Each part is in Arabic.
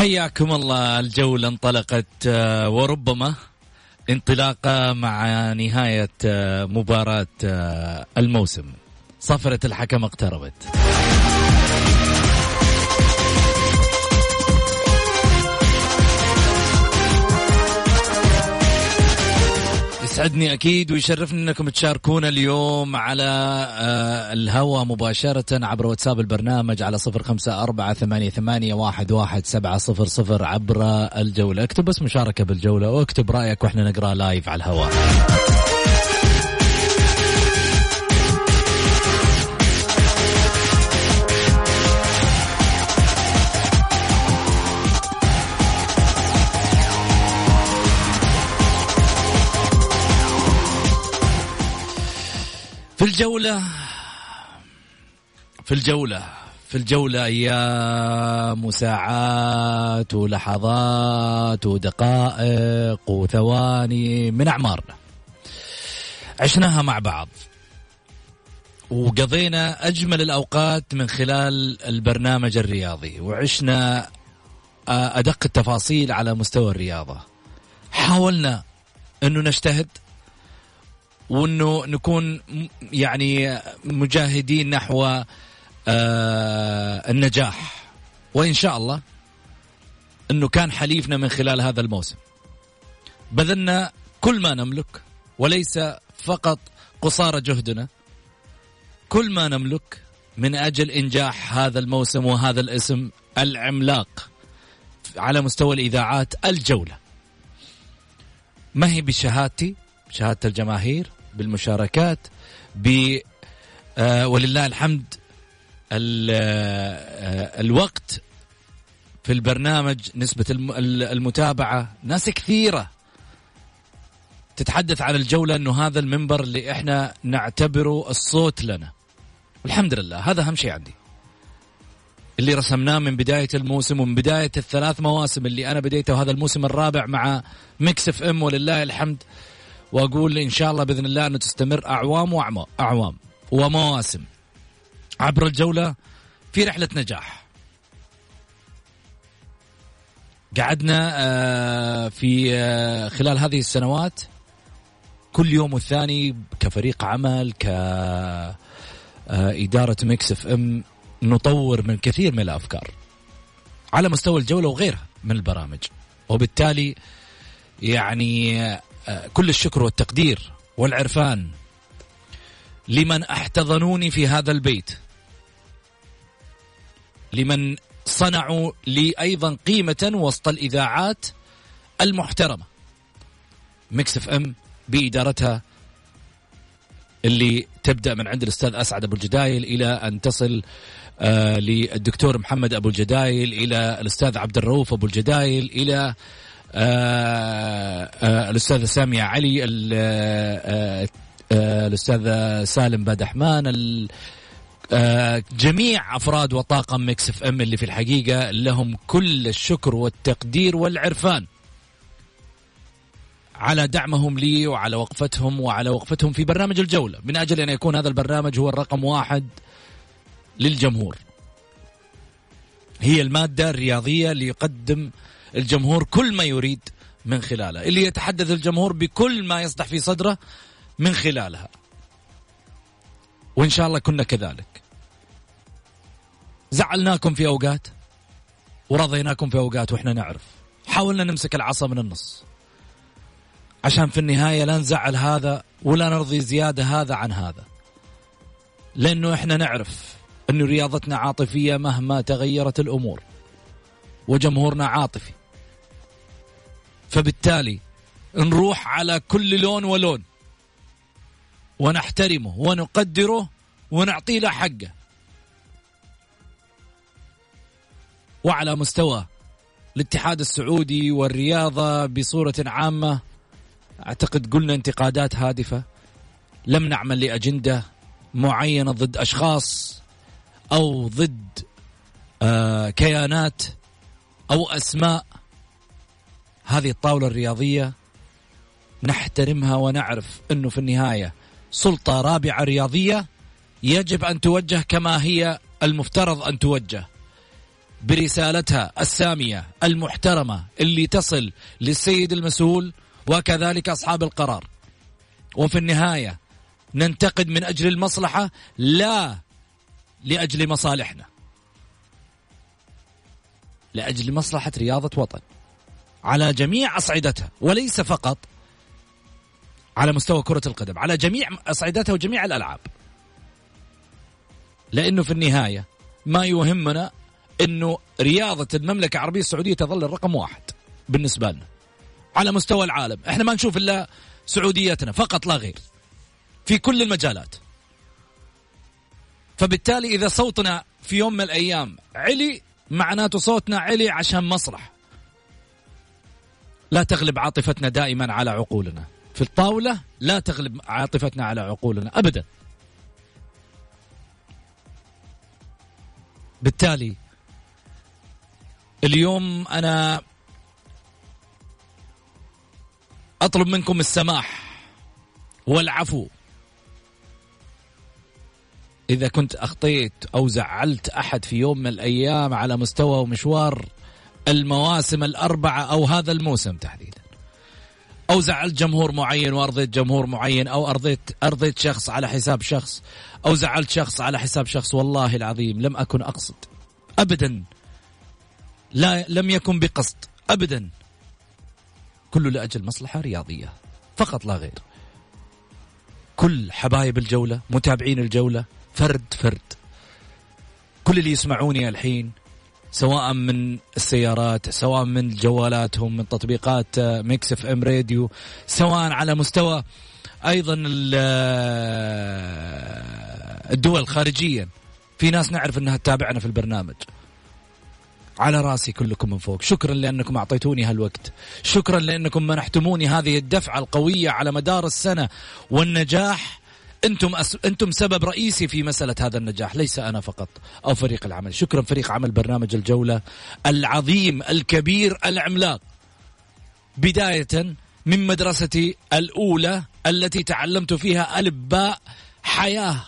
حياكم الله. الجولة انطلقت آه، وربما انطلاقة مع نهاية آه، مباراة آه، الموسم. صفرة الحكم اقتربت. يسعدني أكيد ويشرفني أنكم تشاركونا اليوم على آه، الهواء مباشرة عبر واتساب البرنامج على صفر خمسة أربعة ثمانية, ثمانية واحد, واحد سبعة صفر صفر عبر الجولة. اكتب بس مشاركة بالجولة واكتب رأيك وإحنا نقرأ لايف على الهواء الجولة. في الجولة في الجولة أيام وساعات ولحظات ودقائق وثواني من أعمارنا عشناها مع بعض. وقضينا أجمل الأوقات من خلال البرنامج الرياضي. وعشنا أدق التفاصيل على مستوى الرياضة. حاولنا أنه نجتهد. وانه نكون يعني مجاهدين نحو آه النجاح. وإن شاء الله إنه كان حليفنا من خلال هذا الموسم. بذلنا كل ما نملك وليس فقط قصارى جهدنا. كل ما نملك من أجل إنجاح هذا الموسم وهذا الاسم العملاق على مستوى الإذاعات الجولة. ما هي بشهادتي؟ شهادة الجماهير. بالمشاركات ب آه ولله الحمد آه الوقت في البرنامج نسبة المتابعة ناس كثيرة تتحدث عن الجولة أنه هذا المنبر اللي إحنا نعتبره الصوت لنا. والحمد لله هذا أهم شيء عندي. اللي رسمناه من بداية الموسم ومن بداية الثلاث مواسم اللي أنا بديته وهذا الموسم الرابع مع Mix FM ولله الحمد. وأقول إن شاء الله بإذن الله أنه تستمر أعوام واعوام ومواسم. عبر الجولة في رحلة نجاح. قعدنا آه، في آه، خلال هذه السنوات كل يوم والثاني كفريق عمل كإدارة Mix FM نطور من كثير من الأفكار على مستوى الجولة وغيرها من البرامج. وبالتالي يعني كل الشكر والتقدير والعرفان لمن احتضنوني في هذا البيت لمن صنعوا لي أيضا قيمة وسط الإذاعات المحترمة. Mix FM بإدارتها اللي تبدأ من عند الأستاذ أسعد أبو الجدايل إلى أن تصل آه للدكتور محمد أبو الجدايل إلى الأستاذ عبد الرؤوف أبو الجدايل إلى آه، آه، الأستاذة سامية علي آه، الاستاذ سالم بادحمان جميع أفراد وطاقم Mix FM اللي في الحقيقة لهم كل الشكر والتقدير والعرفان على دعمهم لي وعلى وقفتهم وعلى وقفتهم في برنامج الجولة. من أجل أن يكون هذا البرنامج هو الرقم واحد للجمهور. هي المادة الرياضية اللي يقدم الجمهور كل ما يريد من خلالها. اللي يتحدث الجمهور بكل ما يصدح في صدره من خلالها. وإن شاء الله كنا كذلك. زعلناكم في أوقات ورضيناكم في أوقات وإحنا نعرف. حاولنا نمسك العصا من النص. عشان في النهاية لا نزعل هذا ولا نرضي زيادة هذا عن هذا. لأنه إحنا نعرف انه رياضتنا عاطفية مهما تغيرت الأمور. وجمهورنا عاطفي. فبالتالي نروح على كل لون ولون. ونحترمه ونقدره ونعطيه له حقه. وعلى مستوى الاتحاد السعودي والرياضة بصورة عامة أعتقد قلنا انتقادات هادفة. لم نعمل لأجندة معينة ضد أشخاص أو ضد آه كيانات أو أسماء. هذه الطاولة الرياضية نحترمها ونعرف أنه في النهاية سلطة رابعة رياضية يجب أن توجه كما هي المفترض أن توجه. برسالتها السامية المحترمة اللي تصل للسيد المسؤول وكذلك أصحاب القرار. وفي النهاية ننتقد من أجل المصلحة لا لأجل مصالحنا. لأجل مصلحة رياضة وطن. على جميع أصعدتها وليس فقط على مستوى كرة القدم على جميع أصعدتها وجميع الألعاب. لأنه في النهاية ما يهمنا أنه رياضة المملكة العربية السعودية تظل الرقم واحد بالنسبة لنا. على مستوى العالم إحنا ما نشوف إلا سعوديتنا فقط لا غير. في كل المجالات. فبالتالي إذا صوتنا في يوم من الأيام علي معناته صوتنا علي عشان مصلح لا تغلب عاطفتنا دائما على عقولنا. في الطاولة لا تغلب عاطفتنا على عقولنا أبدا. بالتالي اليوم أنا أطلب منكم السماح والعفو. إذا كنت أخطيت أو زعلت أحد في يوم من الأيام على مستوى ومشوار المواسم الأربعة أو هذا الموسم تحديدا. أو زعلت جمهور معين وأرضيت جمهور معين أو ارضيت أرضيت شخص على حساب شخص أو زعلت شخص على حساب شخص والله العظيم لم أكن أقصد. ابدا. لا لم يكن بقصد. ابدا. كله لأجل مصلحة رياضية. فقط لا غير. كل حبايب الجولة متابعين الجولة فرد فرد. كل اللي يسمعوني الحين سواء من السيارات سواء من جوالاتهم من تطبيقات آه، Mix FM Radio سواء على مستوى أيضا آه، الدول خارجيا. في ناس نعرف إنها تتابعنا في البرنامج. على راسي كلكم من فوق. شكرا لأنكم أعطيتوني هالوقت. شكرا لأنكم منحتموني هذه الدفعة القوية على مدار السنة. والنجاح أنتم أس... أنتم سبب رئيسي في مسألة هذا النجاح ليس أنا فقط أو فريق العمل. شكرا فريق عمل برنامج الجولة العظيم الكبير العملاق. بداية من مدرستي الأولى التي تعلمت فيها الف باء حياة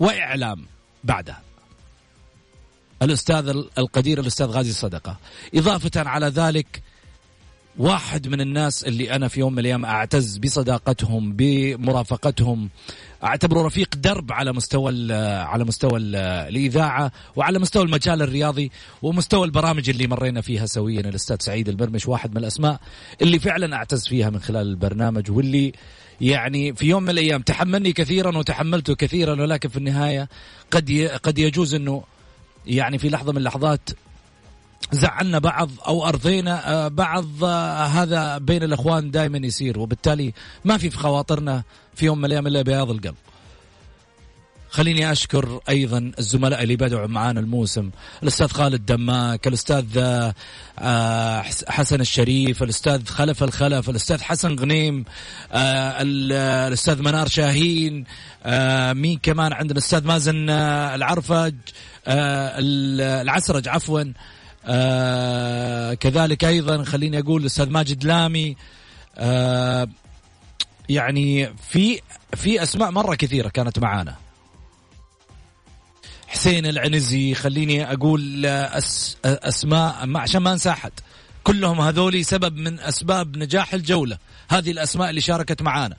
وإعلام بعدها. الأستاذ القدير الأستاذ غازي صدقة. إضافة على ذلك واحد من الناس اللي أنا في يوم من الأيام أعتز بصداقتهم بمرافقتهم أعتبره رفيق درب على مستوى على مستوى الإذاعة وعلى مستوى المجال الرياضي ومستوى البرامج اللي مرينا فيها سويا. الأستاذ سعيد البرمش واحد من الأسماء اللي فعلا أعتز فيها من خلال البرنامج واللي يعني في يوم من الأيام تحملني كثيرا وتحملته كثيرا ولكن في النهاية قد قد يجوز إنه يعني في لحظة من اللحظات زعلنا بعض أو أرضينا آه، بعض آه، هذا بين الأخوان دائما يصير وبالتالي ما في في خواطرنا في يوم من الأيام إلا بياض القلب. خليني أشكر أيضا الزملاء اللي بدعوا معانا الموسم الأستاذ خالد دماك الأستاذ آه، حسن الشريف الأستاذ خلف الخلف الأستاذ حسن غنيم الأستاذ منار شاهين مين كمان عندنا الأستاذ مازن العرفج العسرج عفوا آه كذلك أيضا خليني أقول الاستاذ ماجد لامي آه يعني في في أسماء مرة كثيرة كانت معانا. حسين العنزي خليني أقول أس أسماء ما عشان ما أنسى أحد. كلهم هذولي سبب من أسباب نجاح الجولة. هذه الأسماء اللي شاركت معانا.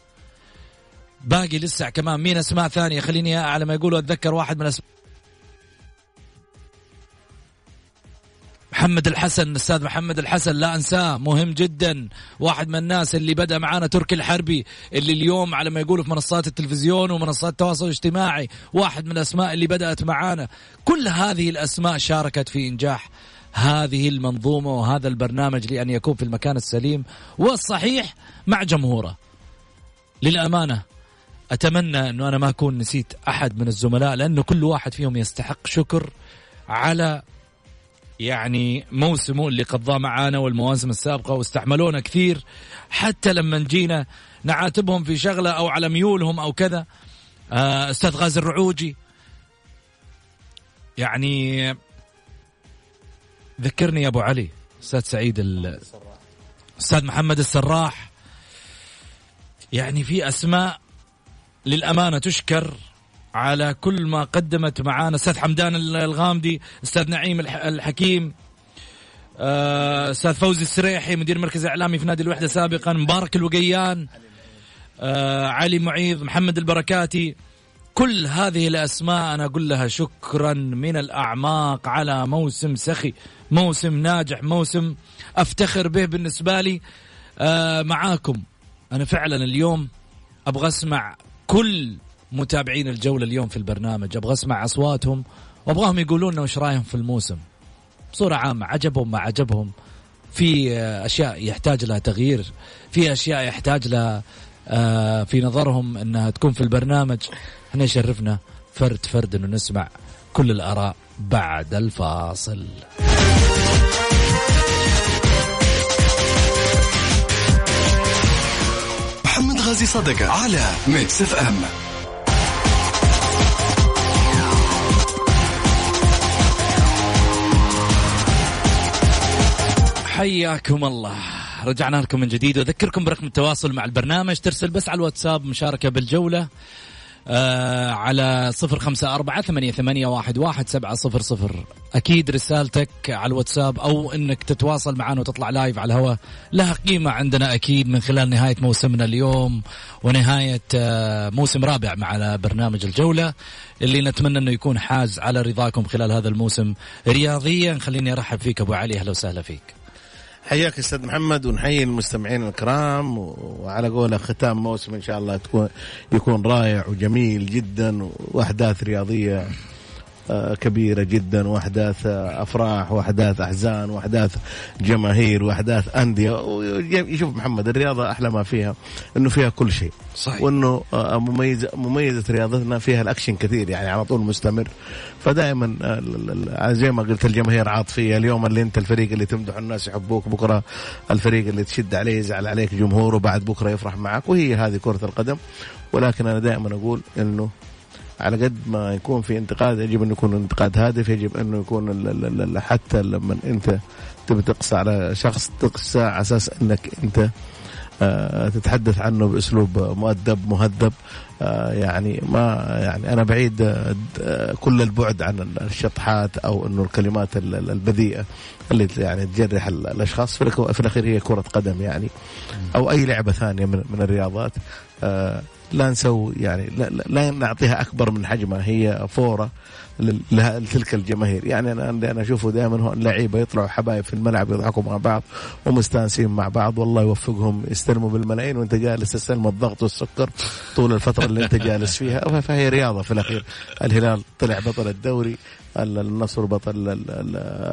باقي لسه كمان مين أسماء ثانية؟ خليني على ما يقولوا أتذكر واحد من أسماء محمد الحسن أستاذ محمد الحسن لا أنساه مهم جدا. واحد من الناس اللي بدأ معانا تركي الحربي اللي اليوم على ما يقولوا في منصات التلفزيون ومنصات التواصل الاجتماعي واحد من الأسماء اللي بدأت معانا. كل هذه الأسماء شاركت في إنجاح هذه المنظومة وهذا البرنامج لأن يكون في المكان السليم والصحيح مع جمهوره. للأمانة أتمنى انه أنا ما أكون نسيت أحد من الزملاء لأنه كل واحد فيهم يستحق شكر على يعني موسمه اللي قضاه معانا والمواسم السابقة واستحملونا كثير. حتى لما جينا نعاتبهم في شغلة أو على ميولهم أو كذا آه، أستاذ غازي الرعوجي. يعني ذكرني يا أبو علي أستاذ سعيد أستاذ محمد السراح. يعني في أسماء للأمانة تشكر. على كل ما قدمت معانا. أستاذ حمدان الغامدي أستاذ نعيم الحكيم آه، أستاذ فوزي السريحي مدير مركز إعلامي في نادي الوحدة سابقا مبارك الوقيان آه، علي معيض محمد البركاتي. كل هذه الأسماء أنا أقول لها شكرا من الأعماق على موسم سخي موسم ناجح موسم أفتخر به بالنسبة لي. آه، معاكم. أنا فعلا اليوم أبغى أسمع كل متابعين الجولة اليوم في البرنامج. أبغى أسمع أصواتهم. وأبغاهم يقولون لنا وش رأيهم في الموسم. بصورة عامة عجبهم ما عجبهم. في أشياء يحتاج لها تغيير. في أشياء يحتاج لها آه، في نظرهم أنها تكون في البرنامج. إحنا يشرفنا فرد فرد أنه نسمع كل الآراء بعد الفاصل. محمد غازي صدقة على Mix FM حياكم الله. رجعنا لكم من جديد وأذكركم برقم التواصل مع البرنامج. ترسل بس على الواتساب مشاركة بالجولة آه على صفر خمسة أربعة ثمانية, ثمانية واحد, واحد سبعة صفر صفر. أكيد رسالتك على الواتساب أو أنك تتواصل معنا وتطلع live على الهواء لها قيمة عندنا أكيد من خلال نهاية موسمنا اليوم ونهاية آه موسم رابع مع برنامج الجولة. اللي نتمنى أنه يكون حاز على رضاكم خلال هذا الموسم. رياضيا خليني أرحب فيك أبو علي أهلا وسهلا فيك. حياك أستاذ محمد ونحيي المستمعين الكرام وعلى قولة ختام موسم إن شاء الله تكون يكون رائع وجميل جدا وأحداث رياضية كبيرة جدا وأحداث أفراح وأحداث أحزان وأحداث جماهير وأحداث أندية. يشوف محمد الرياضة أحلى ما فيها إنه فيها كل شيء. صحيح. وإنه آه، مميزة مميزة رياضتنا فيها الأكشن كثير يعني على طول مستمر. فدائما آه، زي ما قلت الجماهير عاطفية. اليوم اللي أنت الفريق اللي تمدح الناس يحبوك بكرة الفريق اللي تشد عليه يزعل عليك جمهوره بعد بكرة يفرح معك. وهي هذه كرة القدم. ولكن أنا دائما أقول إنه على قد ما يكون في انتقاد يجب أن يكون انتقاد هادف يجب أنه يكون حتى لما أنت تبي تقصى على شخص تقصى على أساس أنك أنت آه، تتحدث عنه بأسلوب مؤدب مهذب. يعني ما يعني أنا بعيد آه، كل البعد عن الشطحات أو إنه الكلمات البذيئة اللي يعني تجرح الأشخاص. في الأخير هي كرة قدم يعني أو أي لعبة ثانية من الرياضات. لا نسوي يعني لا, لا نعطيها أكبر من حجمها. هي فورة. لتلك الجماهير. يعني أنا أنا أشوفه دائما لعيبة يطلعوا حبايب في الملعب يضحكوا مع بعض ومستانسين مع بعض. والله يوفقهم يستلموا بالملايين وأنت جالس تستلم الضغط والسكر طول الفترة اللي أنت جالس فيها. فهي رياضة في الأخير. الهلال طلع بطل الدوري النصر بطل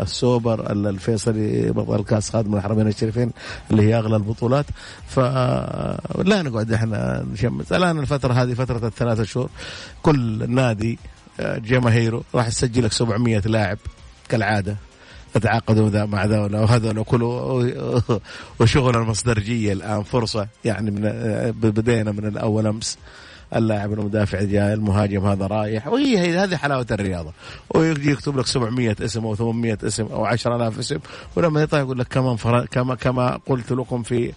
السوبر الفيصلي بطل كاس خادم الحرمين الشريفين اللي هي أغلى البطولات. فلا نقعد إحنا نشمس. الآن الفترة هذه فترة الثلاثة شهور. كل نادي جماهيره راح يسجل لك 700 لاعب كالعادة يتعاقدوا ذا مع ذا وهذول كله وشغل المصدرجيه الآن فرصة يعني من بدينا من الأول أمس. اللاعب المدافع جاي المهاجم هذا رايح وهي هي هذه حلاوة الرياضة. ويجي يكتب لك 700 اسم أو 800 اسم أو 10000 اسم ولما يطلع يقول لك كمان فر... كما كما قلت لكم في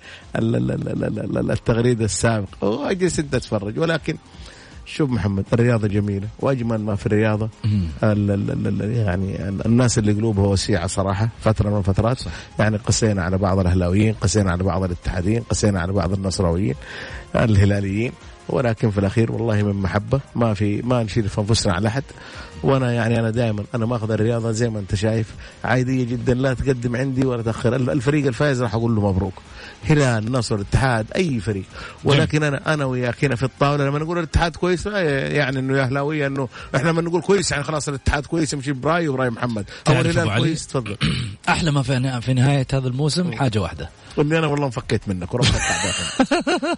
التغريده السابق. وأجلس أنت تتفرج ولكن شوف محمد الرياضة جميلة وأجمل ما في الرياضة يعني الناس اللي قلوبها وسيعة صراحة فترة من الفترات يعني قسينا على بعض الأهلاويين قسينا على بعض الاتحاديين قسينا على بعض النصراويين الهلاليين. ولكن في الأخير والله من محبة ما في ما نشيل في أنفسنا على أحد. وأنا يعني أنا دائما أنا ماخذ الرياضة زي ما انت شايف. عادية جدا لا تقدم عندي ولا تأخر. الفريق الفائز راح أقول له مبروك. هلال نصر اتحاد أي فريق. ولكن أنا أنا وياك هنا في الطاولة لما نقول الاتحاد كويس يعني إنه يا أهلاوية إنه إحنا لما نقول كويس يعني خلاص الاتحاد كويس يمشي براي وبراي محمد. أو الهلال؟ كويس تفضل. أحلى ما في في نهاية هذا الموسم حاجة واحدة. اني أنا والله انفكيت منك الكعبة.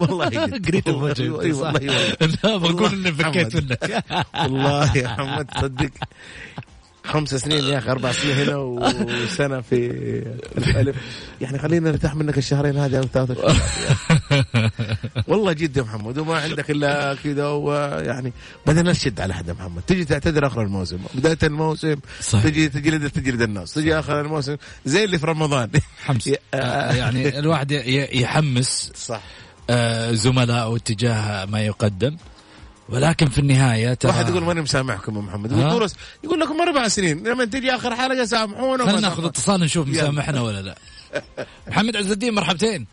والله. قريت والله الوجه اي والله والله. لا بقول والله اني فكيت محمد. منك. والله يا محمد تصدق خمس سنين يا أخي أربع سنين هنا وسنة في الألف. يعني خلينا نرتاح منك الشهرين هذه أو ثلاثة شهور والله جد يا محمد وما عندك إلا كذا ويعني بدنا نشد على حد محمد. تجي تعتذر آخر الموسم. بداية الموسم صحيح. تجي تجلد تجلد الناس. تجي آخر الموسم زي اللي في رمضان. حمس يعني الواحد يحمس صح. آه، زملائه تجاه ما يقدم. ولكن في النهاية ترى واحد يقول ماني مسامحكم يا محمد؟ يقول دورس يقول لكم أربع سنين. لما تجي آخر حلقة سامحونا خلينا ناخذ. اتصال نشوف. مسامحنا ولا لا. محمد عز الدين مرحبتين.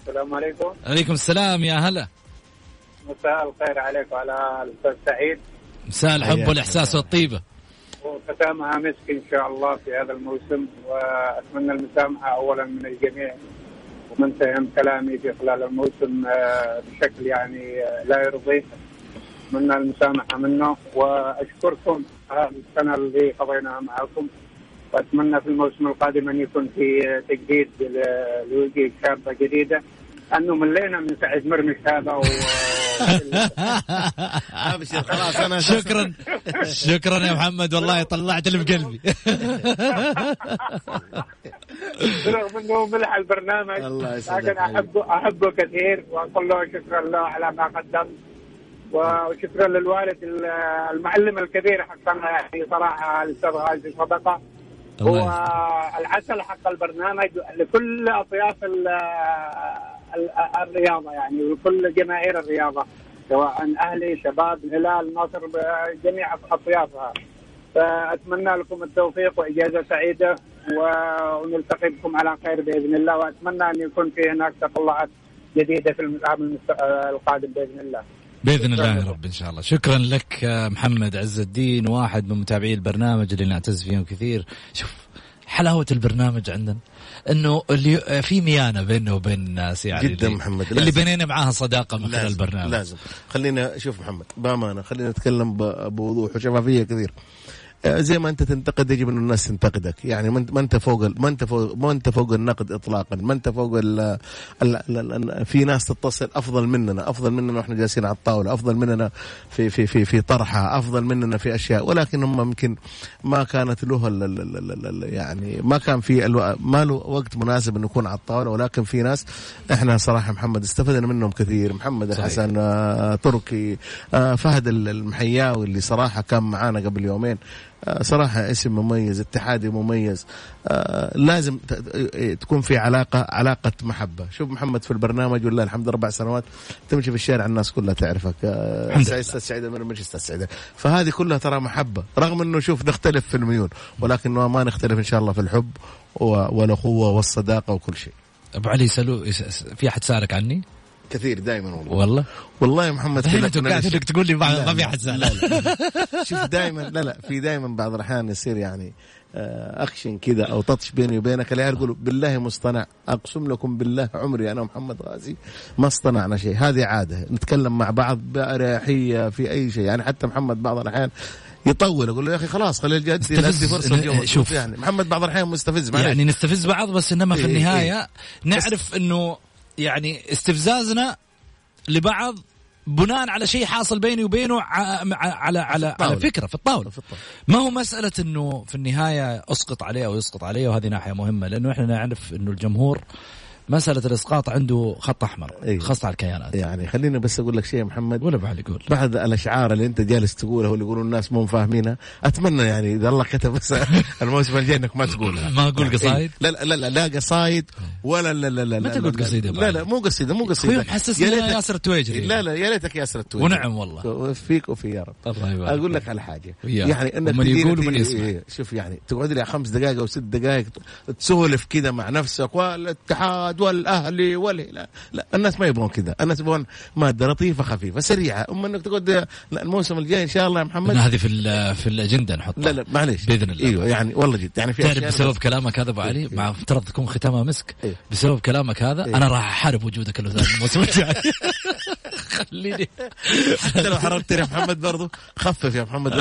السلام عليكم. عليكم السلام يا هلا. مساء الخير عليك وعلى الاستاذ سعيد. مساء الحب حياك والإحساس والطيبة. وختامها مسك إن شاء الله في هذا الموسم وأتمنى المسامحة اولا من الجميع ومن فهم كلامي في خلال الموسم آه، بشكل يعني آه، لا يرضيه اتمنى المسامحة منه وأشكركم هذه السنة اللي قضيناها معكم. وأتمنى في الموسم القادم أن يكون في تجديد ل- لوجه شابة جديدة. أنه ملينا من سعد مرمش هذا و... ابشر خلاص أنا شكرا. شكرا يا محمد والله طلعت اللي في قلبي رغم إنه ملح البرنامج الله لكن احبه أحبه كثير وأقول له شكرا له على ما قدم وشكرا للوالد ال- المعلم الكبير حقنا يعني صراحة الاستاذ غازي صدقة الله هو يسعدك. العسل حق البرنامج لكل أطياف ال- ال- الرياضة يعني ولكل جماهير الرياضة سواء أهلي شباب هلال نصر جميع أطيافها فأتمنى لكم التوفيق وإجازة سعيدة ونلتقي بكم على خير بإذن الله وأتمنى أن يكون في هناك تطلعات جديدة في العام القادم بإذن الله. بإذن الله يا رب إن شاء الله. شكرا لك محمد عز الدين واحد من متابعي البرنامج اللي نعتز فيهم كثير. شوف حلاوة البرنامج عندنا إنه اللي في ميانة بيننا وبين الناس يعني جدا اللي, محمد، اللي لازم. بيننا معاها صداقة من خلال البرنامج. لازم. خلينا شوف محمد بأمانة خلينا نتكلم بوضوح. وشفافيه كثير. زي ما انت تنتقد يجب أن الناس تنتقدك. يعني ما انت فوق ما انت فوق ما انت فوق النقد اطلاقا. ما انت فوق ال ال ال ال في ناس تتصل أفضل مننا أفضل مننا وإحنا جالسين على الطاولة أفضل مننا في في في في طرحها أفضل مننا في أشياء. ولكن هم يمكن ما كانت له ال ال ال ال ال يعني ما كان في. ما له وقت مناسب انه يكون على الطاولة. ولكن في ناس إحنا صراحة محمد استفدنا منهم كثير. محمد. الحسن آه، تركي آه، فهد ال- المحياوي اللي صراحة كان معانا قبل يومين. آه، صراحة اسم مميز اتحادي مميز. آه، لازم ت- تكون في علاقة علاقة محبة. شوف محمد في البرنامج والله الحمد أربع سنوات تمشي في الشارع الناس كلها تعرفك. آه، الحمد سعيد أستاذ سعيد المرمش أستاذ سعيد فهذه كلها ترى محبة. رغم إنه شوف نختلف في الميول ولكن ما نختلف إن شاء الله في الحب و- والأخوة والصداقة وكل شيء. أبو علي سألوا في أحد سألك عني؟ كثير دائما والله. والله؟ والله يا محمد نش- انك تقول لي في سال لا. شوف دائما لا لا في دائما بعض الأحيان يصير يعني آه، اخشن كذا أو تطش بيني وبينك. العيال يقولوا بالله مصطنع أقسم لكم بالله عمري أنا محمد غازي ما اصطنعنا شيء. هذه عادة نتكلم مع بعض بأريحية في أي شيء. يعني حتى محمد بعض الأحيان يطول أقول له يا أخي خلاص خلي الجد. يدي فرصة اليوم شوف. شوف. يعني. محمد بعض الأحيان مستفز معليش. يعني نستفز بعض بس إنما في إيه، النهاية نعرف إنه يعني استفزازنا لبعض بناء على شيء حاصل بيني وبينه على على على. على فكرة في الطاولة في الطاولة. ما هو مسألة إنه في النهاية أسقط عليه أو يسقط عليه وهذه ناحية مهمة لأنه إحنا نعرف إنه الجمهور مسألة الإسقاط عنده خط أحمر إيه. خاصة على الكيانات يعني خليني بس أقول لك شيء يا محمد ولا بعد يقول بعد الأشعار اللي أنت جالس تقولها واللي يقولون الناس مو فاهمينها أتمنى يعني إذا الله كتب الموسم الجاي إنك ما تقولها ما أقول قصايد؟ إيه. لا لا لا لا, لا قصايد ولا لا لا لا متى لا قلت لا قصيدة لا مو قصيدة مو قصيدة محسسني ياسر التويجري. لا لا يا ليتك ياسر التويجري ونعم والله. فيك وفي يا رب الله يبارك أقول. لك على حاجة. يعني إنك تجيني يقول ومن يسمع. إيه، شوف يعني تقعد لي خمس دقائق أو ست دقائق تسولف كذا مع نفسك والاتحاد الاتحاد والاهلي والهلال. لا الناس ما يبغون كذا. الناس يبغون مادة لطيفة خفيفة سريعة. أما إنك تقعد لا الموسم الجاي إن شاء الله يا محمد. هذه في في الأجندة نحطها. لا لا معليش. بإذن الله. أيوه يعني والله جد. يعني في تعرف بسبب كلامك هذا أبو علي مع افترض تكون ختامها مسك إيه. بسبب كلامك هذا إيه. أنا راح أحارب وجودك الموسم الجاي. خليني. حتى لو حرمتني يا محمد برضو خفف يا محمد.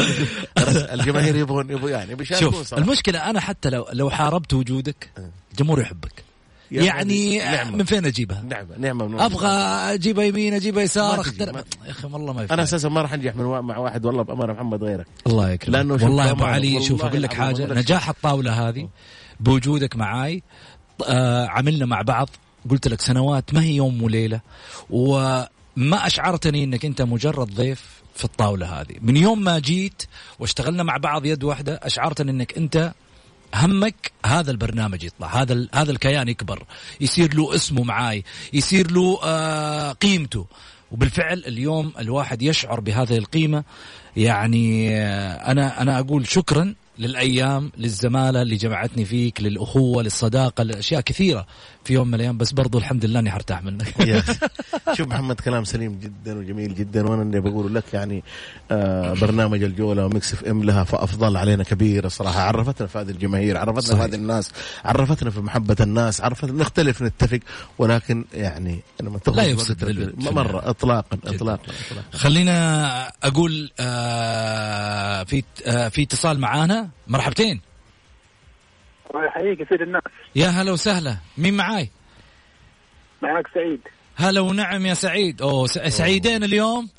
الجماهير يبغون يبغون يعني شوف. المشكلة أنا حتى لو لو حاربت وجودك الجمهور يحبك. يعني نعمة. من فين أجيبها؟ نعمة نعمة. من أبغى اجيبها يمين اجيبها يسار اختار ما يا أخي والله ما أنا يفهم أساسا ما راح أنجح من وا- مع واحد والله بأمانة محمد غيرك. الله يكرمك. شوف والله أبو علي شوف أقول لك حاجة. نجاح الطاولة هذه بوجودك معاي. آه عملنا مع بعض. قلت لك سنوات ما هي يوم وليلة؟ وما أشعرتني إنك أنت مجرد ضيف في الطاولة هذه. من يوم ما جيت واشتغلنا مع بعض يد واحدة أشعرتني إنك أنت همك هذا البرنامج يطلع هذا هذا الكيان يكبر يصير له اسمه معاي يصير له آه قيمته. وبالفعل اليوم الواحد يشعر بهذه القيمة. يعني آه أنا أنا أقول شكرا للأيام للزمالة اللي جمعتني فيك للأخوة للصداقة لأشياء كثيرة. في يوم من الأيام بس برضو الحمد لله إني حرتاح منك. شوف محمد كلام سليم جدا وجميل جدا وأنا اللي بقول لك يعني آه برنامج الجولة و Mix FM لها فضل علينا كبير الصراحة. عرفتنا في هذه الجماهير عرفتنا صحيح. في هذه الناس عرفتنا في محبة الناس عرفتنا نختلف نتفق ولكن يعني لما لا يفسد مرة اطلاقا اطلاقا. خلينا أقول آه في آه في اتصال معانا مرحبتين. الله يحييك يا سيد الناس. يا هلا وسهلا. مين معاي؟ معك سعيد. هلا ونعم يا سعيد. أوه سعيدين اليوم؟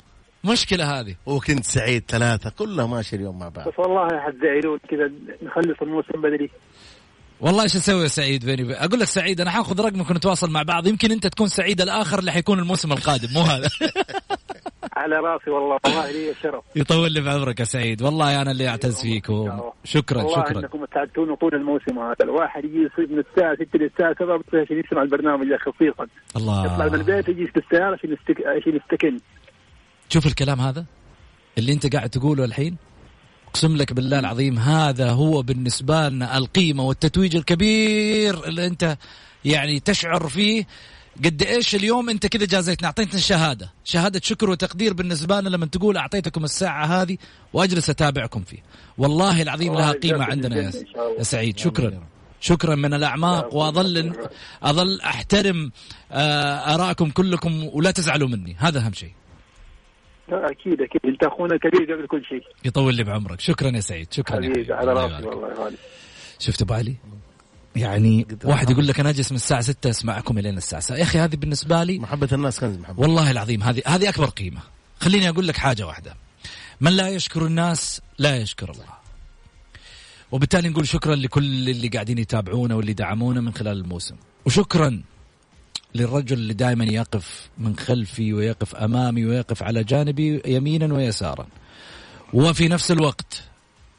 مشكلة هذه. وكنت سعيد ثلاثة كلها ماشي اليوم مع بعض. بس والله حتزعلون كذا نخلص الموسم بدري. والله إيش أسوي يا سعيد؟ بيني وبين أقول لك سعيد أنا حاخذ رقمك ونتواصل مع بعض. يمكن أنت تكون سعيد الآخر اللي حيكون الموسم القادم مو هذا. على راسي والله والله لي الشرف يطول لي بعمرك يا سعيد. والله أنا اللي أعتز فيكم. شكرا والله شكرا. إنكم تعبتونا طول الموسم هذا. الواحد يجي يصير من الساعة 6 للساعه 7 بس عشان يسمع البرنامج ده خصيصا يطلع من الله البيت يجي في السياره عشان يستك... عشان يستكن شوف الكلام هذا اللي أنت قاعد تقوله الحين. أقسم لك بالله العظيم هذا هو بالنسبة لنا القيمة والتتويج الكبير اللي أنت يعني تشعر فيه. قد إيش اليوم أنت كذا جازيتنا؟ أعطيتنا شهادة. شهادة شكر وتقدير بالنسبة لنا لما تقول أعطيتكم الساعة هذه وأجلس أتابعكم فيه والله العظيم لها قيمة عندنا يا. يا سعيد. شكرا. شكرا من الأعماق وأظل أظل أحترم آه، ارائكم كلكم ولا تزعلوا مني. هذا أهم شيء. أكيد أكيد. انت اخونا الكبير قبل كل شيء. يطول لي بعمرك. شكرا يا سعيد. شكرا يا حبيبي. على راسي. والله شفت أبو علي؟ يعني واحد يقول لك أنا أجلس من الساعة 6 اسمعكم الين الساعة 7 يا أخي هذه بالنسبة لي محبة الناس كنز محمد والله العظيم هذه هذه أكبر قيمة. خليني أقول لك حاجة واحدة. من لا يشكر الناس لا يشكر الله. وبالتالي نقول شكرا لكل اللي قاعدين يتابعونا واللي دعمونا من خلال الموسم. وشكرا للرجل اللي دائما يقف من خلفي ويقف أمامي ويقف على جانبي يمينا ويسارا. وفي نفس الوقت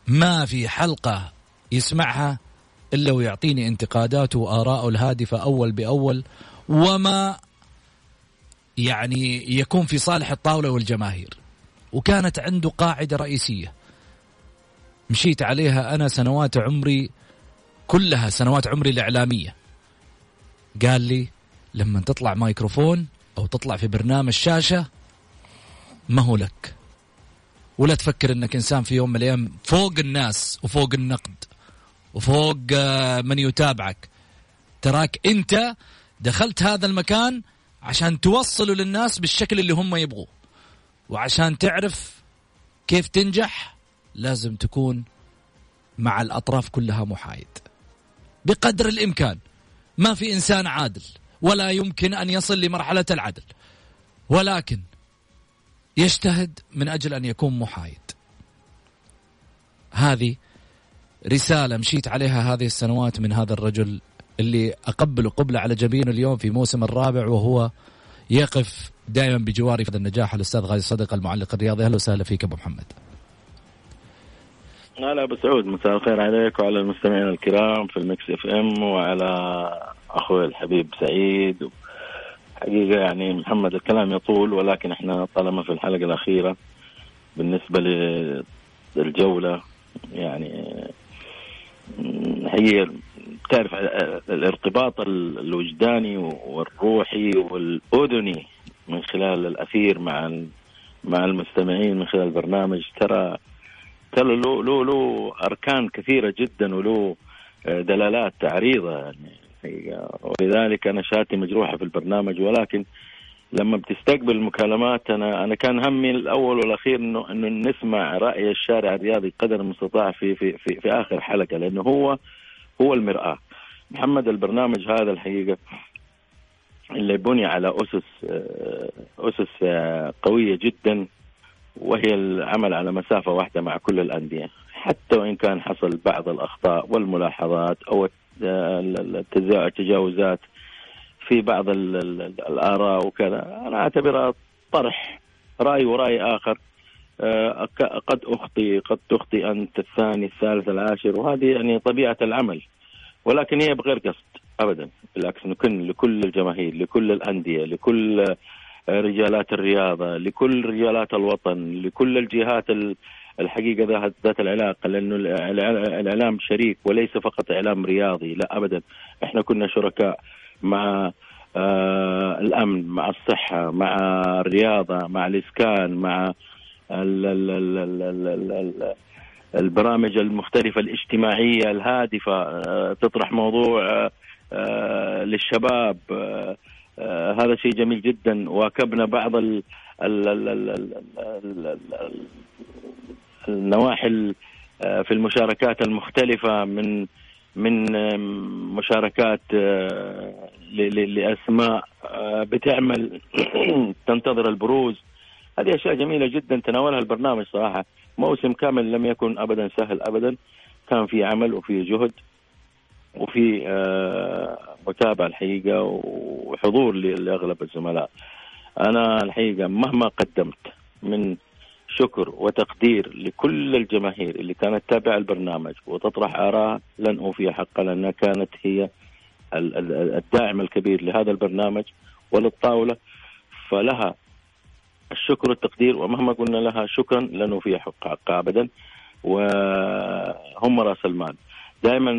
ما في حلقة يسمعها إلا ويعطيني انتقاداته واراءه الهادفة أول بأول وما يعني يكون في صالح الطاولة والجماهير. وكانت عنده قاعدة رئيسية. مشيت عليها أنا سنوات عمري كلها سنوات عمري الإعلامية. قال لي لما تطلع مايكروفون أو تطلع في برنامج شاشة ما هو لك. ولا تفكر إنك إنسان في يوم من الأيام فوق الناس وفوق النقد. وفوق آه، من يتابعك. تراك انت دخلت هذا المكان عشان توصله للناس بالشكل اللي هم يبغوه. وعشان تعرف كيف تنجح لازم تكون مع الأطراف كلها محايد. بقدر الإمكان. ما في إنسان عادل. ولا يمكن أن يصل لمرحلة العدل. ولكن يجتهد من أجل أن يكون محايد. هذه رسالة مشيت عليها هذه السنوات من هذا الرجل اللي اقبله قبلة على جبينه اليوم في موسم الرابع وهو يقف دائما بجواري في هذا النجاح. الأستاذ غازي صدقه المعلق الرياضي. أهلا وسهلا فيك أبو محمد. هلا أبو سعود. مساء الخير عليك وعلى المستمعين الكرام في المكس إف إم وعلى أخوي الحبيب سعيد. حقيقة يعني محمد الكلام يطول ولكن إحنا طالما في الحلقة الأخيرة بالنسبة للجولة يعني هي تعرف الارتباط الوجداني والروحي والأذني من خلال الأثير مع مع المستمعين من خلال البرنامج ترى ترى له له له أركان كثيرة جدا وله آه، دلالات عريضه يعني. ولذلك أنا شاتي مجروحة في البرنامج ولكن لما بتستقبل المكالمات أنا أنا كان همي الأول والأخير إنه إنه نسمع رأي الشارع الرياضي قدر المستطاع في في في, في آخر حلقة لأنه هو هو المرآة. محمد البرنامج هذا الحقيقة اللي بني على أسس آه، أسس آه، قوية جدا وهي العمل على مسافة واحدة مع كل الأندية. حتى وإن كان حصل بعض الأخطاء والملاحظات أو التجاوزات في بعض الآراء وكذا. أنا أعتبرها طرح رأي ورأي آخر. آه، قد أخطي قد تخطي أنت الثاني الثالث العاشر. وهذه يعني طبيعة العمل. ولكن هي بغير قصد ابدا. بالعكس نكن لكل الجماهير لكل الأندية لكل آه، رجالات الرياضة لكل رجالات الوطن لكل الجهات الحقيقة ذات العلاقة. لأنه الإعلام شريك وليس فقط إعلام رياضي. لا ابدا. إحنا كنا شركاء. مع الامن مع الصحه مع الرياضه مع الاسكان مع البرامج المختلفه الاجتماعيه الهادفه تطرح موضوع للشباب هذا شيء جميل جدا واكبنا بعض النواحي في المشاركات المختلفه من من مشاركات آه، لأسماء آه، بتعمل تنتظر البروز. هذه أشياء جميلة جدا تناولها البرنامج صراحة. موسم كامل لم يكن ابدا سهل ابدا. كان في عمل وفي جهد وفي آه، متابعة الحقيقة وحضور لأغلب الزملاء. أنا الحقيقة مهما قدمت من شكر وتقدير لكل الجماهير اللي كانت تتابع البرنامج وتطرح آراء لن أوفي حقها لأنها كانت هي الداعم الكبير لهذا البرنامج وللطاولة. فلها الشكر والتقدير ومهما قلنا لها شكرا لن أوفي حقها أبدا. وهم رأس المال. دائما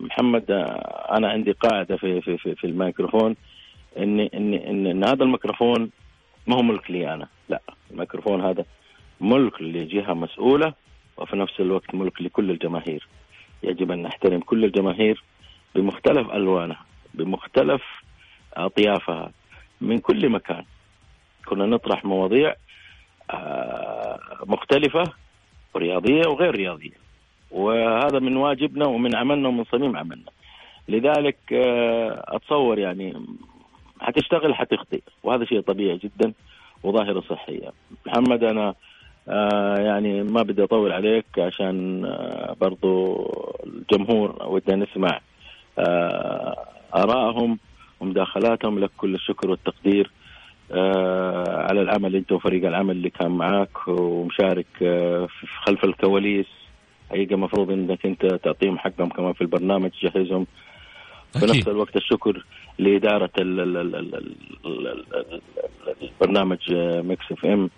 محمد أنا عندي قاعدة في في في, في الميكروفون. إن إن إن, إن هذا الميكروفون ما هو ملك لي أنا. لا الميكروفون هذا ملك لجهة مسؤولة وفي نفس الوقت ملك لكل الجماهير. يجب أن نحترم كل الجماهير بمختلف ألوانها بمختلف أطيافها من كل مكان. كنا نطرح مواضيع آه، مختلفة رياضية وغير رياضية. وهذا من واجبنا ومن عملنا ومن صميم عملنا. لذلك آه، أتصور يعني حتشتغل حتخطئ. وهذا شيء طبيعي جدا وظاهرة صحية. محمد أنا آه يعني ما بدي اطول عليك عشان آه برضو الجمهور ودنا نسمع آه ارائهم ومداخلاتهم لك كل الشكر والتقدير آه على العمل انت وفريق العمل اللي كان معاك ومشارك آه خلف الكواليس حقيقة مفروض انك انت تعطيهم حقهم كمان في البرنامج تجهزهم في نفس الوقت الشكر لإدارة البرنامج Mix FM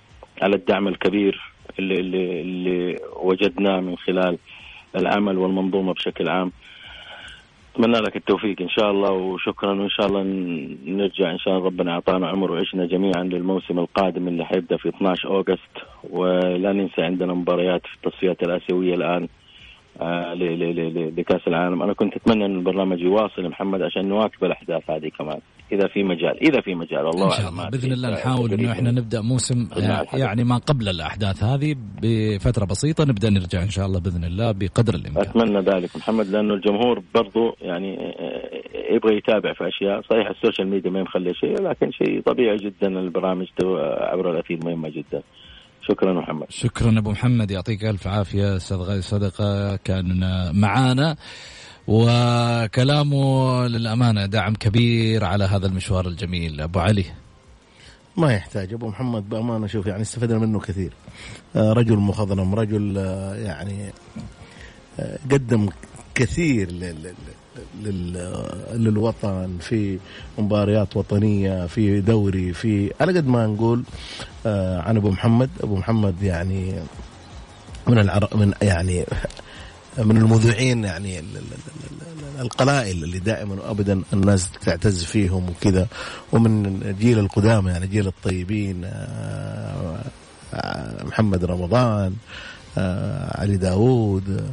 على الدعم الكبير اللي اللي اللي وجدناه من خلال العمل والمنظومة بشكل عام. أتمنى لك التوفيق إن شاء الله وشكرا. وإن شاء الله نرجع إن شاء الله ربنا أعطانا عمر وعشنا جميعا للموسم القادم اللي حيبدأ في 12 August. ولا ننسى عندنا مباريات في التصفيات الآسيوية الآن آه، لكأس العالم. أنا كنت أتمنى أن البرنامج يواصل محمد عشان نواكب الأحداث هذه كمان. إذا في مجال إذا في مجال الله إن شاء الله. بإذن الله نحاول إنه إحنا نبدأ موسم يعني ما قبل الأحداث هذه بفترة بسيطة نبدأ نرجع إن شاء الله بإذن الله بقدر الإمكان. أتمنى ذلك محمد لأنه الجمهور برضو يعني آه، يبغى يتابع في أشياء. صحيح السوشيال ميديا ما مخلي شيء لكن شيء طبيعي جدا البرامج عبر الأثير مهمة جدا. شكرا محمد. شكرا أبو محمد يعطيك ألف عافية أستاذ غاي صدقة كان معانا. وكلامه للأمانة دعم كبير على هذا المشوار الجميل. أبو علي. ما يحتاج. أبو محمد بأمانة شوف يعني استفدنا منه كثير. آه، رجل مخضرم رجل آه، يعني آه، قدم كثير للوطن في مباريات وطنية في دوري في على قد ما نقول عن أبو محمد. أبو محمد يعني من العرب من يعني من المذيعين يعني ال- ال- ال- ال- القلائل اللي دائما وابدا الناس تعتز فيهم وكذا. ومن جيل القدامى يعني جيل الطيبين آه، آه، محمد رمضان آه، علي داوود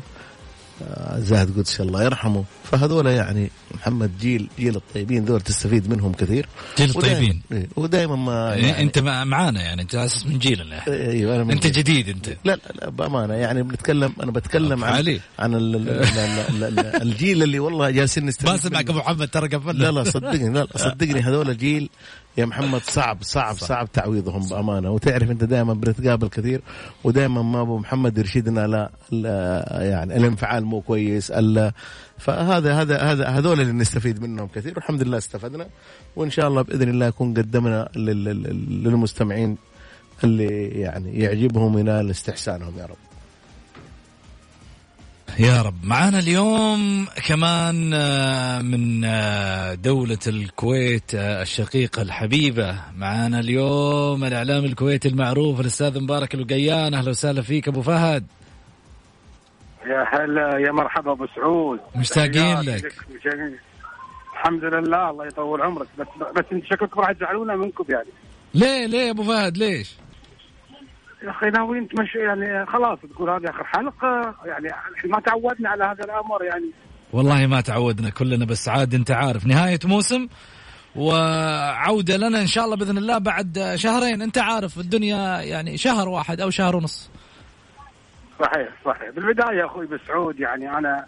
زاهد قدس الله يرحمه فهذول يعني محمد جيل جيل الطيبين ذول تستفيد منهم كثير جيل الطيبين. إيه، ودائما ما يعني يعني أنت مع- معانا يعني أنت أساس من جيلنا أيوه أنا من أنت جيل. جديد أنت لا لا, لا بأمانة يعني بنتكلم أنا بتكلم عن علي. عن ال- ال- ال- ال- ال- الجيل اللي والله جالسين نستفيد ما سمعك. أبو محمد ترى قفل لا لا صدقني لا لا، صدقني هذول جيل يا محمد صعب صعب صعب. تعويضهم بأمانة. وتعرف أنت دائما بنتقابل كثير ودائما ما أبو محمد يرشدنا لا, لا يعني الانفعال مو كويس فهذا هذا هذا هذول اللي نستفيد منهم كثير والحمد لله استفدنا. وإن شاء الله بإذن الله يكون قدمنا لل- لل- للمستمعين اللي يعني يعجبهم ينال استحسانهم يا رب. يا رب. معانا اليوم كمان آه، من آه، دولة الكويت آه، الشقيقة الحبيبة. معانا اليوم الإعلام الكويتي المعروف الأستاذ مبارك القيان أهلا وسهلا فيك أبو فهد. يا هلا يا مرحبا أبو سعود. مشتاقين لك. الحمد لله الله يطول عمرك. بس بس أنت شكلكم راح تزعلونا منكم يعني. ليه ليه يا أبو فهد؟ ليش؟ يا أخي ناويين تمشي يعني خلاص تقول هذه آخر حلقة يعني ما تعودنا على هذا الأمر يعني. والله ما تعودنا كلنا بس عاد أنت عارف نهاية موسم وعودة لنا إن شاء الله بإذن الله بعد شهرين. أنت عارف الدنيا يعني شهر واحد أو شهر ونص. صحيح صحيح. بالبداية أخوي بسعود يعني أنا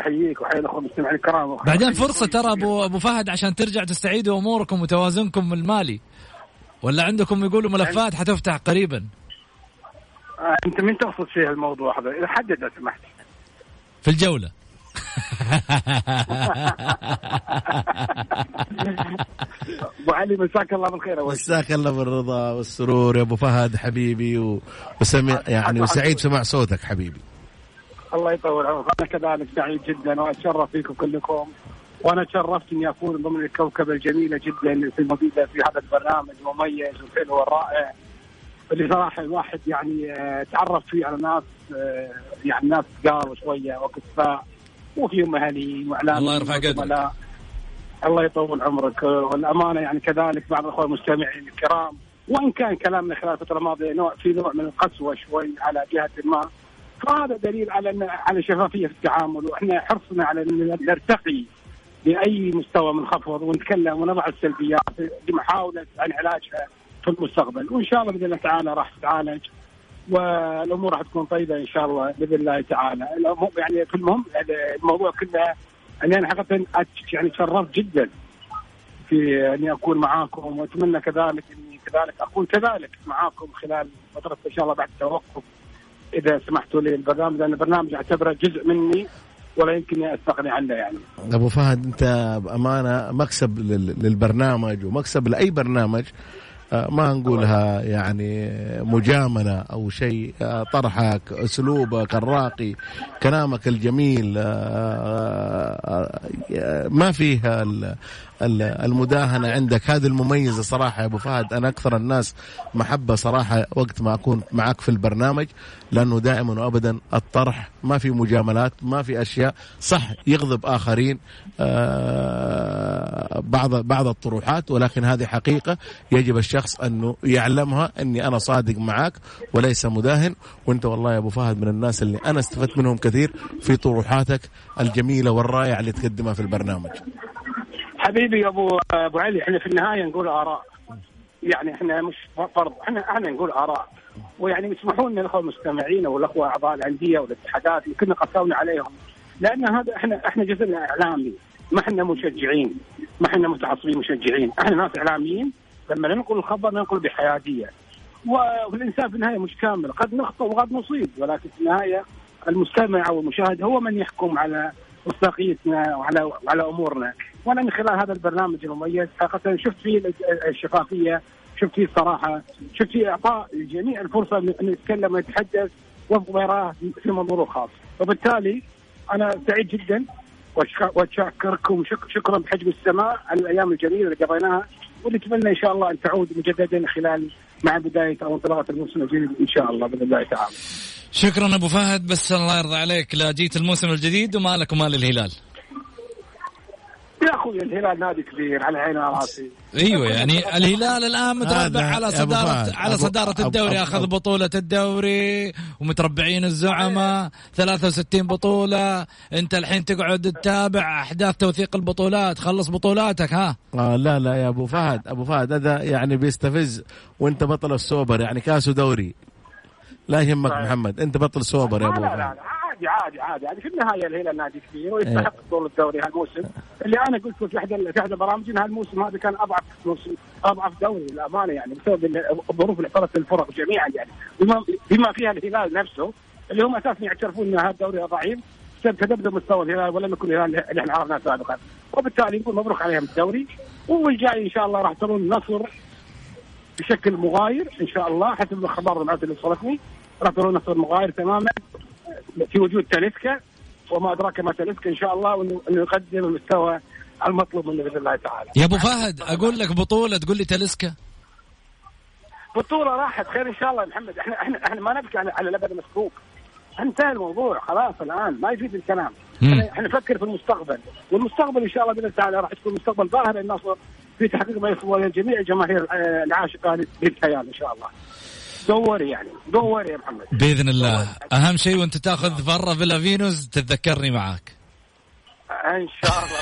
أحييك وأحيي الأخوة المستمعين الكرام. بعدين فرصة ترى أبو أبو فهد عشان ترجع تستعيدوا أموركم وتوازنكم المالي. ولا عندكم يقولوا ملفات حتفتح قريبا؟ انت من تقصد فيه الموضوع هذا؟ إذا حدد لو سمحت. في الجولة. أبو علي مساك الله بالخير شيء. مساك الله بالرضا والسرور يا أبو فهد حبيبي. وسمع يعني وسعيد سمع صوتك حبيبي. الله يطول عمرك. أنا كذلك سعيد جدا وأتشرف فيكم كلكم. وأنا تشرفت إني أكون ضمن الكوكبه الجميله جدا في الموجوده في هذا البرنامج المميز والحلو والرائع اللي صراحة الواحد يعني آه، تعرف فيه على ناس آه، يعني ناس قالوا شوية وكفاء وفيهم مهنيين واعلاميين الله يرفع قدرك. الله يطول عمرك. والأمانة يعني كذلك بعض الأخوة المستمعين الكرام وإن كان كلامنا خلال الفترة الماضية نوع في نوع من القسوة شوي على جهة ما. فهذا دليل على أن على شفافية في التعامل وإحنا حرصنا على إن نرتقي لأي مستوى منخفض ونتكلم ونضع السلبيات لمحاولة عن علاجها في المستقبل وإن شاء الله بإذن الله تعالى راح تتعالج والأمور راح تكون طيبة إن شاء الله بإذن الله تعالى يعني في المهم الموضوع كله أني أنا حقيقه يعني تشرفت جدا في أني أكون معاكم وأتمنى كذلك أني كذلك أكون كذلك معاكم خلال فترة إن شاء الله بعد التوقف إذا سمحتوا لي البرنامج لأن البرنامج اعتبره جزء مني ولا يمكن أستغني عنه يعني. أبو فهد أنت بأمانة مكسب لل- للبرنامج ومكسب لأي برنامج ما نقولها يعني مجاملة أو شيء آه، طرحك أسلوبك الراقي كلامك الجميل آه، آه، ما فيها المداهنة عندك. هذه المميزة صراحة يا أبو فهد. أنا أكثر الناس محبة صراحة وقت ما أكون معك في البرنامج لأنه دائما وابدا الطرح ما في مجاملات ما في أشياء. صح يغضب آخرين آه، بعض بعض الطروحات ولكن هذه حقيقة يجب الشخص انه يعلمها إني أنا صادق معك وليس مداهن. وأنت والله يا أبو فهد من الناس اللي أنا استفدت منهم كثير في طروحاتك الجميلة والرائعة اللي تقدمها في البرنامج. حبيبي يا ابو أبو علي إحنا في النهاية نقول آراء. يعني إحنا مش فرض إحنا إحنا نقول آراء. ويعني يسمحوا لنا الأخوة المستمعين والأخوة أعضاء الأندية والاتحادات يمكن قسونا عليهم. لأن هذا إحنا إحنا جزءنا إعلامي. ما إحنا مشجعين. ما إحنا متعصبين مشجعين. إحنا ناس إعلاميين. لما ننقل الخبر ننقل بحيادية. والإنسان في النهاية مش كامل. قد نخطئ وقد نصيب. ولكن في النهاية المستمع أو المشاهد هو من يحكم على مصداقيتنا وعلى وعلى أمورنا. وأنا من خلال هذا البرنامج المميز حقيقة شفت فيه الشفافية شفت فيه الصراحة شفت فيه إعطاء الجميع الفرصة إن يتكلم ويتحدث وفق ما يراه في منظوره الخاص وبالتالي أنا سعيد جدا وأشكركم. شك- شكرا بحجم السماء على الأيام الجميلة اللي قضيناها. ونتمنى إن شاء الله أن تعود مجددا خلال مع بداية أو انطلاقة الموسم الجديد إن شاء الله بإذن الله تعالى. شكرا أبو فهد بس الله يرضى عليك لا جيت الموسم الجديد وما لك ومال الهلال يا أخوي الهلال نادي كبير على عيني راسي. أيوه يعني الهلال الآن متربع على صداره. على صدارة أبو- الدوري أبو- أخذ أبو- بطولة الدوري ومتربعين الزعماء 63 بطولة أنت الحين تقعد تتابع أحداث توثيق البطولات خلص بطولاتك ها؟ آه لا لا يا أبو فهد أبو فهد هذا يعني بيستفز وأنت بطل السوبر يعني كاس ودوري لا يهمك محمد أنت بطل سوبر يا لا أبو لا لا فهد عادي عادي عادي عادي في النهاية الهلال نادي كبير ويستحق بطوله الدوري هالموسم. اللي أنا قلت في إحدى في إحدى البرامج ان هالموسم هذا كان أضعف موسم أضعف دوري للأمانة يعني بسبب ال- الظروف اللي حصلت للفرق جميعا يعني. بما, بما فيها الهلال نفسه اللي هم أساسا يعترفون إن هذا الدوري ضعيف بسبب تذبذب مستوى الهلال ولم يكن الهلال اللي إحنا عرفناه سابقا. وبالتالي نقول مبروك عليهم الدوري والجاي إن شاء الله راح ترون النصر بشكل مغاير إن شاء الله حسب الأخبار والمعلومات اللي وصلتني راح ترون نصر مغاير تماما في وجود تاليسكا وما أدراك ما تاليسكا إن شاء الله وانه إنه يقدم المستوى المطلوب منه بإذن الله تعالى. يا أبو فهد أقول لك بطولة تقول لي تلسكا بطولة راحت خير إن شاء الله يا محمد إحنا إحنا إحنا ما نبكي على لبن مسكوك. انتهى الموضوع خلاص الآن ما يفيد الكلام. إحنا نفكر في المستقبل والمستقبل إن شاء الله بإذن الله تعالى راح تكون مستقبل باهر للنصر في تحقيق ما يصبو لجميع جماهير آه، العاشقه للكيان إن شاء الله. دوري يعني دوري يا محمد. بإذن الله أهم شيء وأنت تأخذ فرة فيلا فينوس تتذكرني معاك إن شاء الله.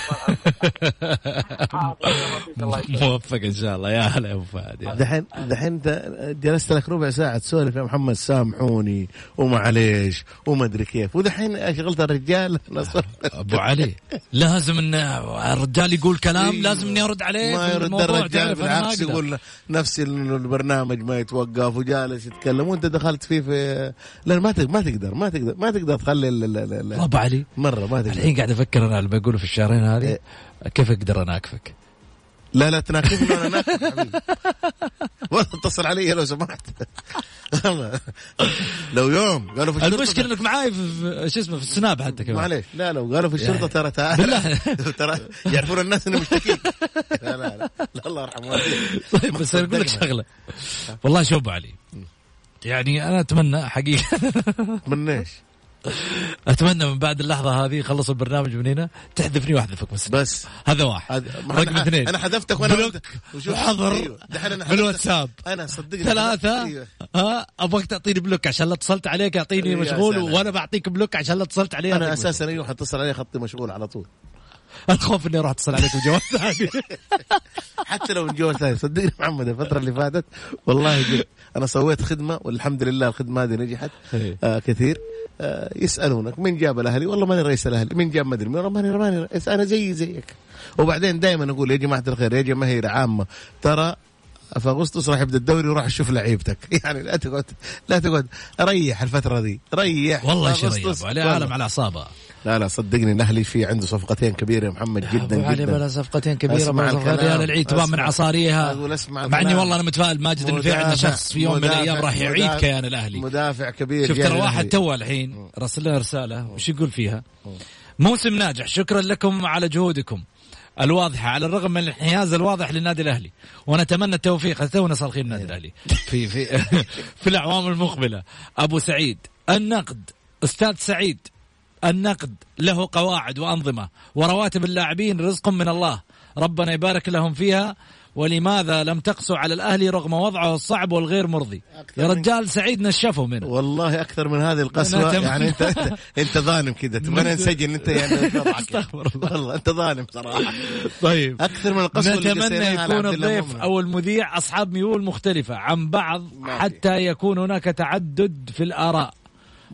موفق إن شاء الله. يا هلا يا أبو فهد. دحين دحين انت جلست لك ربع ساعة تسولف يا محمد. سامحوني ومعليش وما أدري كيف. ودحين أشغلت الرجال. أبو علي لازم إن الرجال يقول كلام إيه. لازم اني ارد عليه ما يرد الرجال بالعكس. يقول نفس إنه البرنامج ما يتوقف وجالس يتكلم. وأنت دخلت فيه في لا ما تقدر ما تقدر ما تقدر ما تقدر تخلي ال- ال- ال- ال- أبو علي مرة ما تقدر. الحين قاعد أفكر أنا لما يقولوا في الشهرين هذه إيه. كيف أقدر اناكفك؟ لا لا تناقشني وأنا ناكل حبيبي. ولا اتصل علي لو سمحت. لو يوم قالوا في الشرطه المشكلة إنك معاي في شو اسمه في السناب حتى كمان. معليش. لا لو قالوا في الشرطة. ترى تعال. ترى يعرفون الناس انه مشتكي لا لا لا, لا الله يرحمه. والديه. طيب بس أقول لك شغلة. والله شوف علي. يعني أنا أتمنى حقيقة. من إيش؟ أتمنى من بعد اللحظة هذه خلص البرنامج من هنا. تحذفني وأحذفك بس بس. هذا واحد. رقم أنا- اثنين. أنا حذفتك وأنا block وحظر أيوه. بالواتساب. أنا صدقني ثلاثة. أيوه. ها أبغاك تعطيني block عشان لا اتصلت عليك يعطيني يا مشغول. وأنا بعطيك block عشان لا اتصلت عليه أنا. أساسا أيوه حتصل علي خطي مشغول على طول. الخوف إني أروح أتصل عليك بجوال ثاني. حتى لو من جوال ثاني. صدقني محمد الفترة اللي فاتت والله جد. أنا سويت خدمة والحمد لله الخدمة هذه نجحت إيه. آه كثير. آه يسألونك من جاب الأهلي؟ والله ماني رئيس الأهلي. من جاب؟ مدري والله ماني ماني أنا زي زيك. وبعدين دائما أقول يا جماعة الخير يا جماهير عامة ترى في أغسطس راح يبدأ الدوري وراح تشوف لعيبتك. يعني لا تقعد لا تقعد. ريح الفترة دي ريح. والله إيش أغسطس. ابو علي والله. عالم على أعصابه. لا لا صدقني الأهلي في عنده صفقتين كبيرة يا محمد جدا أبو علي جدا. بلا صفقتين كبيرة. ريال العيد تبان من. عصاريها. مع إني. والله أنا متفائل. ماجد انه في عندنا شخص في يوم من الأيام راح يعيد كيان الأهلي. مدافع كبير جاي ترى. واحد تو الحين. رسل لنا رسالة. وش يقول فيها؟ موسم ناجح. شكرا لكم على جهودكم. الواضحة على الرغم من الانحياز الواضح للنادي الأهلي. ونتمنى التوفيق. تونا صالحين النادي الأهلي. في في في الأعوام المقبلة. أبو سعيد النقد. أستاذ سعيد النقد. له قواعد وأنظمة. ورواتب اللاعبين رزق من الله. ربنا يبارك لهم فيها. ولماذا لم تقسوا على الأهلي رغم وضعه الصعب والغير مرضي يا رجال سعيد نشفوا منه والله أكثر من هذه القسوة يعني انت انت, أنت ظالم كذا تبغى نسجل أنت يعني. أستغفر الله. والله أنت ظالم صراحة طيب أكثر من القسوة نتمنى يكون الضيف. أو المذيع أصحاب ميول مختلفة عن بعض. حتى يكون هناك تعدد في الآراء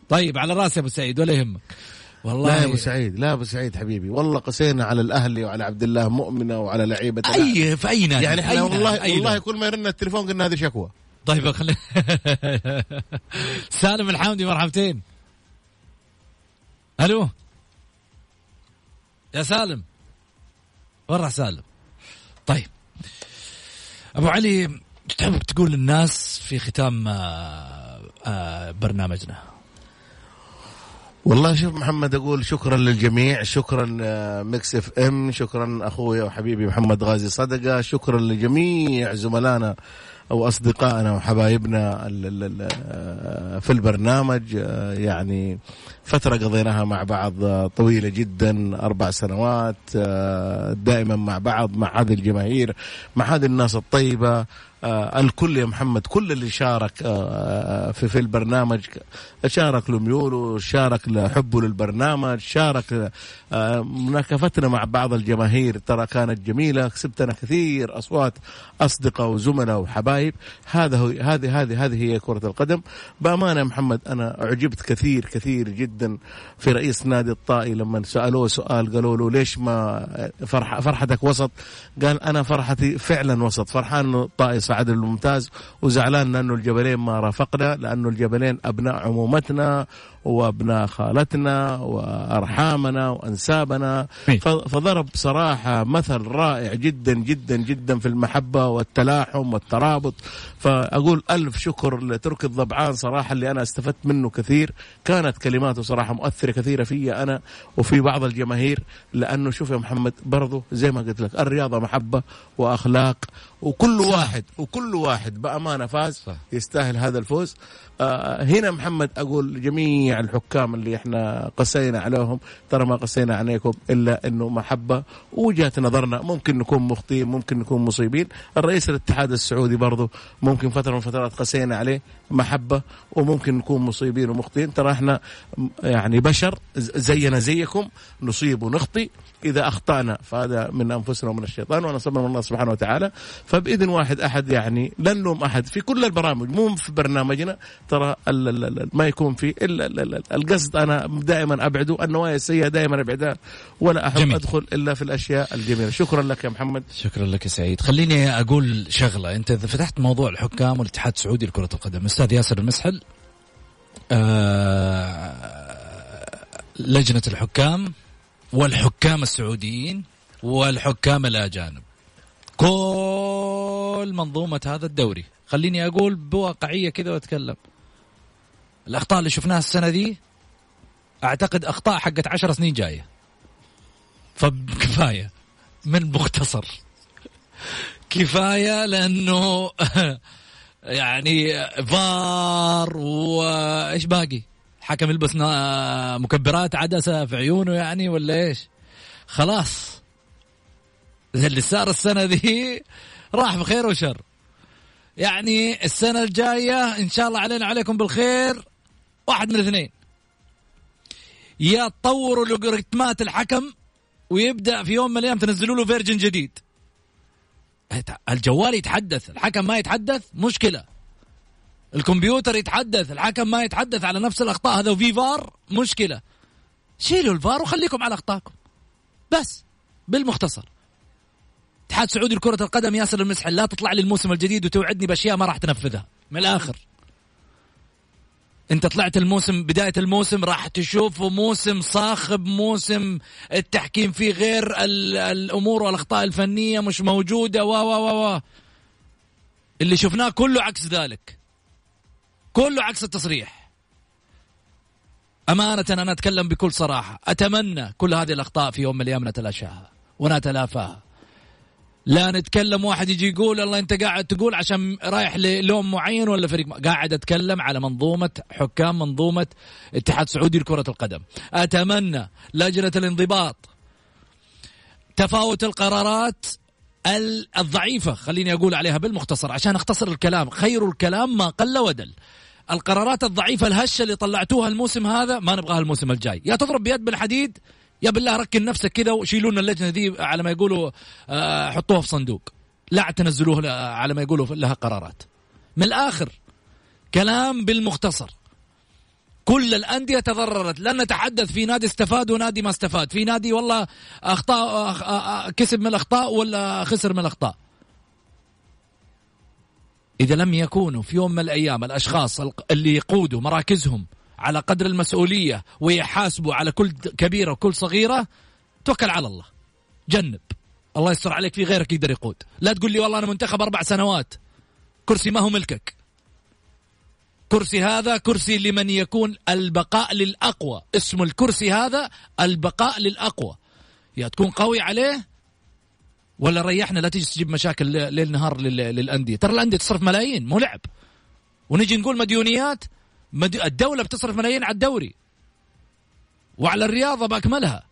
طيب على رأسي أبو سعيد ولا يهمك والله لا يا أبو سعيد لا أبو سعيد حبيبي والله قسينا على الاهلي وعلى عبد الله مؤمنة وعلى لعيبة. اي في أي نادي؟ يعني إحنا والله أي والله. كل ما يرن التليفون قلنا هذه شكوى. طيب خلي سالم الحمدي مرحبتين. ألو؟ يا سالم. وين راح سالم. طيب. أبو علي تحب تقول للناس في ختام آه، آه، برنامجنا؟ والله شوف محمد أقول شكرا للجميع شكرا آه، Mix FM شكرا أخوي وحبيبي محمد غازي صدقة شكرا لجميع زملائنا واصدقائنا وحبايبنا ال- ال- ال- آه، في البرنامج آه، يعني فترة قضيناها مع بعض آه، طويلة جدا أربع سنوات آه، دائما مع بعض مع هذه الجماهير مع هذه الناس الطيبة. آه، الكل يا محمد كل اللي شارك في في البرنامج. شارك لميوله شارك لحبه للبرنامج شارك مناكفتنا مع بعض الجماهير. ترى كانت جميلة كسبتنا كثير أصوات أصدقاء وزملاء وحبايب. هذا هذه هذه هذه هي كرة القدم. بأمانة يا محمد أنا أعجبت كثير كثير جدا. في رئيس نادي الطائي لما سألوه سؤال قالوا له ليش ما فرح فرحتك وسط؟ قال أنا فرحتي فعلا وسط. فرحان إنه الطائي صعد للممتاز وزعلان لأنه الجبلين ما رافقنا لأنه الجبلين أبناء عمومتنا وابناء خالتنا وأرحامنا وأنسابنا؟ ف- فضرب صراحة مثل رائع جدا جدا جدا في المحبة والتلاحم والترابط. فأقول ألف شكر لتركي الضبعان صراحة اللي أنا استفدت منه كثير. كانت كلماته صراحة مؤثرة كثيرة في أنا وفي بعض الجماهير لأنه شوف يا محمد برضو زي ما قلت لك الرياضة محبة وأخلاق وكل واحد وكل واحد بأمانة فاز صح. يستاهل هذا الفوز. آه هنا محمد أقول جميع الحكام اللي إحنا قسينا عليهم ترى ما قسينا عليكم إلا إنه محبة ووجهة نظرنا. ممكن نكون مخطئين ممكن نكون مصيبين. الرئيس الاتحاد السعودي برضه ممكن فترة من فترات قسينا عليه محبة وممكن نكون مصيبين ومخطئين. ترى إحنا يعني بشر زينا زيكم نصيب ونخطئ. إذا أخطأنا فهذا من أنفسنا ومن الشيطان ونصبنا من الله سبحانه وتعالى فبإذن واحد أحد يعني لا نلوم أحد في كل البرامج مو في برنامجنا. ترى ما يكون في الا ال- ال- ال- القصد أنا دائما أبعده النوايا السيئة دائما أبعدها ولا أحب جميل. أدخل إلا في الأشياء الجميلة. شكرا لك يا محمد. شكرا لك يا سعيد. خليني أقول شغلة. أنت إذا فتحت موضوع الحكام والاتحاد السعودي لكرة القدم أستاذ ياسر المسحل آه لجنة الحكام والحكام السعوديين والحكام الأجانب. كل منظومة هذا الدوري. خليني أقول بواقعية كذا وأتكلم. الأخطاء اللي شفناها السنة دي أعتقد أخطاء حقت عشر سنين جاية. فكفايه من مختصر. كفاية لأنه يعني فار وإيش باقي؟ حكم يلبس مكبرات عدسة في عيونه يعني ولا إيش؟ خلاص. اللي صار السنة دي راح بخير وشر. يعني السنة الجاية إن شاء الله علينا عليكم بالخير. واحد من الاثنين. يا تطوروا لوغاريتمات الحكم ويبدأ في يوم من الأيام تنزلوا له version جديد. الجوال يتحدث الحكم ما يتحدث مشكلة. الكمبيوتر يتحدث الحكم ما يتحدث على نفس الأخطاء هذا وفي فار مشكلة. شيلوا الفار وخليكم على اخطائكم بس بالمختصر. اتحاد سعودي لكرة القدم ياسر المسحل لا تطلع لي الموسم الجديد وتوعدني بأشياء ما راح تنفذها. من الآخر. انت طلعت الموسم بداية الموسم راح تشوفه موسم صاخب موسم التحكيم فيه غير ال- الأمور والأخطاء الفنية مش موجودة. و و و اللي شفناه كله عكس ذلك. كله عكس التصريح. أمانة أنا أتكلم بكل صراحة. أتمنى كل هذه الأخطاء في يوم من الأيام نتلاشاها ونتلافاها. لا نتكلم واحد يجي يقول الله أنت قاعد تقول عشان رايح للون معين ولا فريق قاعد أتكلم على منظومة حكام منظومة اتحاد سعودي لكرة القدم. أتمنى لجنة الانضباط تفاوت القرارات ال- الضعيفة خليني أقول عليها بالمختصر عشان أختصر الكلام. خير الكلام ما قل ودل. القرارات الضعيفة الهشة اللي طلعتوها الموسم هذا ما نبغاها الموسم الجاي. يا تضرب بيد بالحديد يا بالله ركن نفسك كذا وشيلوا لنا اللجنة دي على ما يقولوا آه، حطوها في صندوق. لا تنزلوها ل- على ما يقولوا لها قرارات. من الآخر كلام بالمختصر. كل الأندية تضررت. لن نتحدث في نادي استفاد ونادي ما استفاد. في نادي والله أخطاء أ- أ- كسب من الأخطاء ولا خسر من الأخطاء. إذا لم يكونوا في يوم من الأيام الأشخاص اللي يقودوا مراكزهم على قدر المسؤولية ويحاسبوا على كل كبيرة وكل صغيرة توكل على الله. جنب. الله يستر عليك في غيرك يقدر يقود. لا تقول لي والله أنا منتخب أربع سنوات كرسي ما هو ملكك. كرسي هذا كرسي لمن يكون البقاء للأقوى. اسم الكرسي هذا البقاء للأقوى. يا تكون قوي عليه ولا ريحنا لا تجي تجيب مشاكل ليل نهار لل- للأندية. ترى الأندية تصرف ملايين مو لعب. ونجي نقول مديونيات مد... الدولة بتصرف ملايين على الدوري. وعلى الرياضة بأكملها.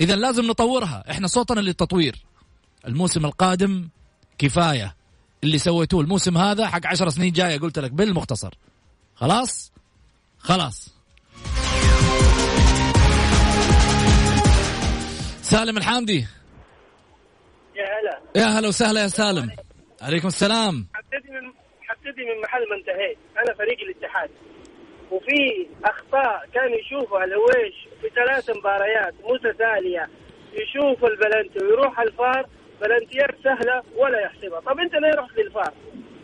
اذا لازم نطورها. إحنا صوتنا للتطوير. الموسم القادم كفاية. اللي سويتوه الموسم هذا حق عشر سنين جاية قلت لك بالمختصر. خلاص؟ خلاص. سالم الحامدي. يا هلا. يا هلا وسهلا يا سالم. عليكم السلام. حبتدي من حبتدي من محل ما انتهيت. أنا فريق الاتحاد. وفي أخطاء كان يشوفها الهويش في ثلاث مباريات متتالية. يشوف البلنتي ويروح الفار بلنتيات سهلة ولا يحسبها. طب أنت ليه رحت للفار؟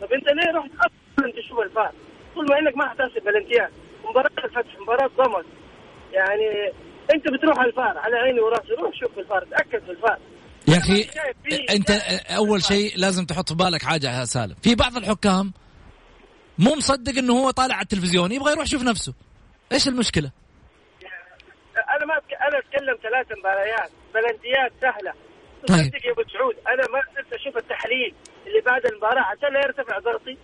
طب أنت ليه رحت أصلا تشوف الفار؟ طول ما إنك ما حتحسب بلنتيات. مباراة الفتح مباراة ضمن. يعني أنت بتروح على الفار على عيني وراسي روح شوف الفار تأكد في الفار. يا أخي أنت أول شيء لازم تحط في بالك حاجة يا سالم. في بعض الحكام مو مصدق إنه هو طالع على التلفزيون يبغى يروح يشوف نفسه. إيش المشكلة؟ أنا ما أتك... أنا أتكلم ثلاث مباريات بلنتيات سهلة. طيب. تصدق يا أبو سعود أنا ما قدرت أشوف التحليل اللي بعد المباراة عشان لا يرتفع ضغطي.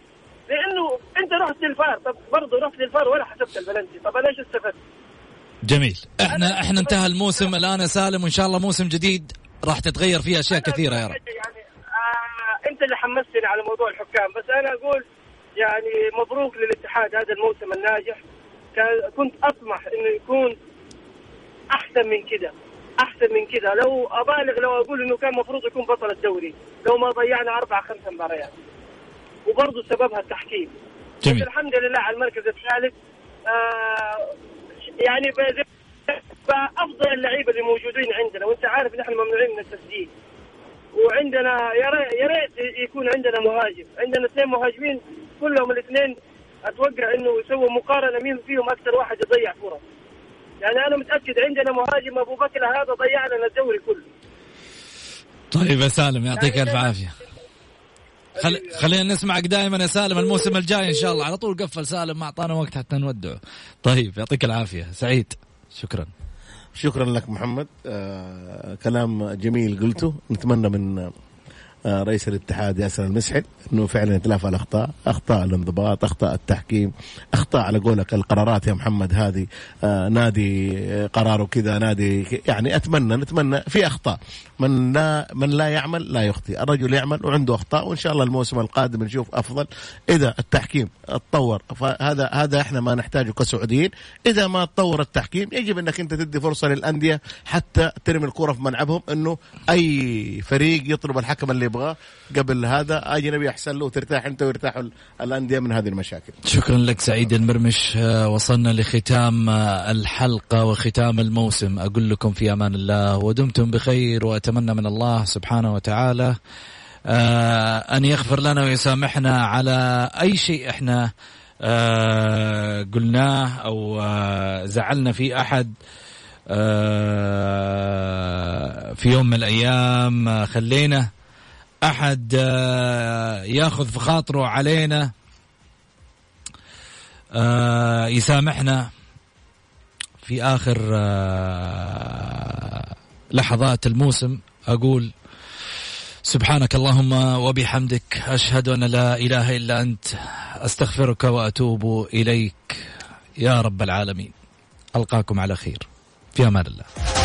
لأنه أنت رحت للفار طب برضه رحت للفار ولا حسبت البلنتي طب أنا إيش استفدت؟ جميل. إحنا إحنا انتهى الموسم الآن يا سالم وإن شاء الله موسم جديد راح تتغير فيه أشياء كثيرة يا رب. يعني آه أنت اللي حمستني على موضوع الحكام بس أنا أقول يعني مبروك للاتحاد هذا الموسم الناجح. كنت أطمح إنه يكون أحسن من كده أحسن من كده. لو أبالغ لو أقول إنه كان المفروض يكون بطل الدوري لو ما ضيعنا أربع خمس مباريات. وبرضه سببها التحكيم جميل. الحمد لله على المركز الثالث. آه يعني ب- افضل اللعيبة اللي موجودين عندنا. وأنت عارف نحن ممنوعين من التسجيل. وعندنا يا ريت يكون عندنا مهاجم. عندنا اثنين مهاجمين كلهم الاثنين أتوقع إنه يسووا مقارنة مين فيهم أكثر واحد يضيع فرص يعني أنا متأكد عندنا مهاجم أبو بكر هذا ضيع لنا الدوري كله. طيب يا سالم يعطيك ألف عافية. خل... خلينا نسمعك دائما يا سالم الموسم الجاي إن شاء الله. على طول قفل سالم ما أعطانا وقت حتى نودعه. طيب يعطيك العافية. سعيد شكرا. شكرا لك محمد. آه كلام جميل قلته. نتمنى من رئيس الاتحاد ياسر المسحل إنه فعلا يتلافى الاخطاء، أخطاء الانضباط، أخطاء التحكيم، أخطاء على قولك القرارات يا محمد هذه آه نادي آه، قراره كذا نادي يعني أتمنى نتمنى في أخطاء. من لا من لا يعمل لا يخطئ، الرجل يعمل وعنده أخطاء وإن شاء الله الموسم القادم نشوف أفضل. إذا التحكيم اتطور فهذا هذا إحنا ما نحتاجه كسعوديين، إذا ما تطور التحكيم يجب إنك أنت تدي فرصة للأندية حتى ترمي الكرة في ملعبهم إنه أي فريق يطلب الحكم اللي يبغاه قبل هذا اجنبي أحسن له وترتاح أنت ويرتاحوا الأندية من هذه المشاكل. شكرا لك سعيد المرمش. آه، وصلنا لختام آه، الحلقة وختام الموسم. أقول لكم في أمان الله. ودمتم بخير وأتمنى من الله سبحانه وتعالى آه، أن يغفر لنا ويسامحنا على أي شيء إحنا قلناه أو زعلنا في أحد في يوم من الأيام. خلينا أحد آه، ياخذ في خاطره علينا آه يسامحنا في آخر آه لحظات الموسم. أقول سبحانك اللهم وبحمدك أشهد أن لا إله إلا أنت أستغفرك وأتوب إليك. يا رب العالمين. ألقاكم على خير. في أمان الله.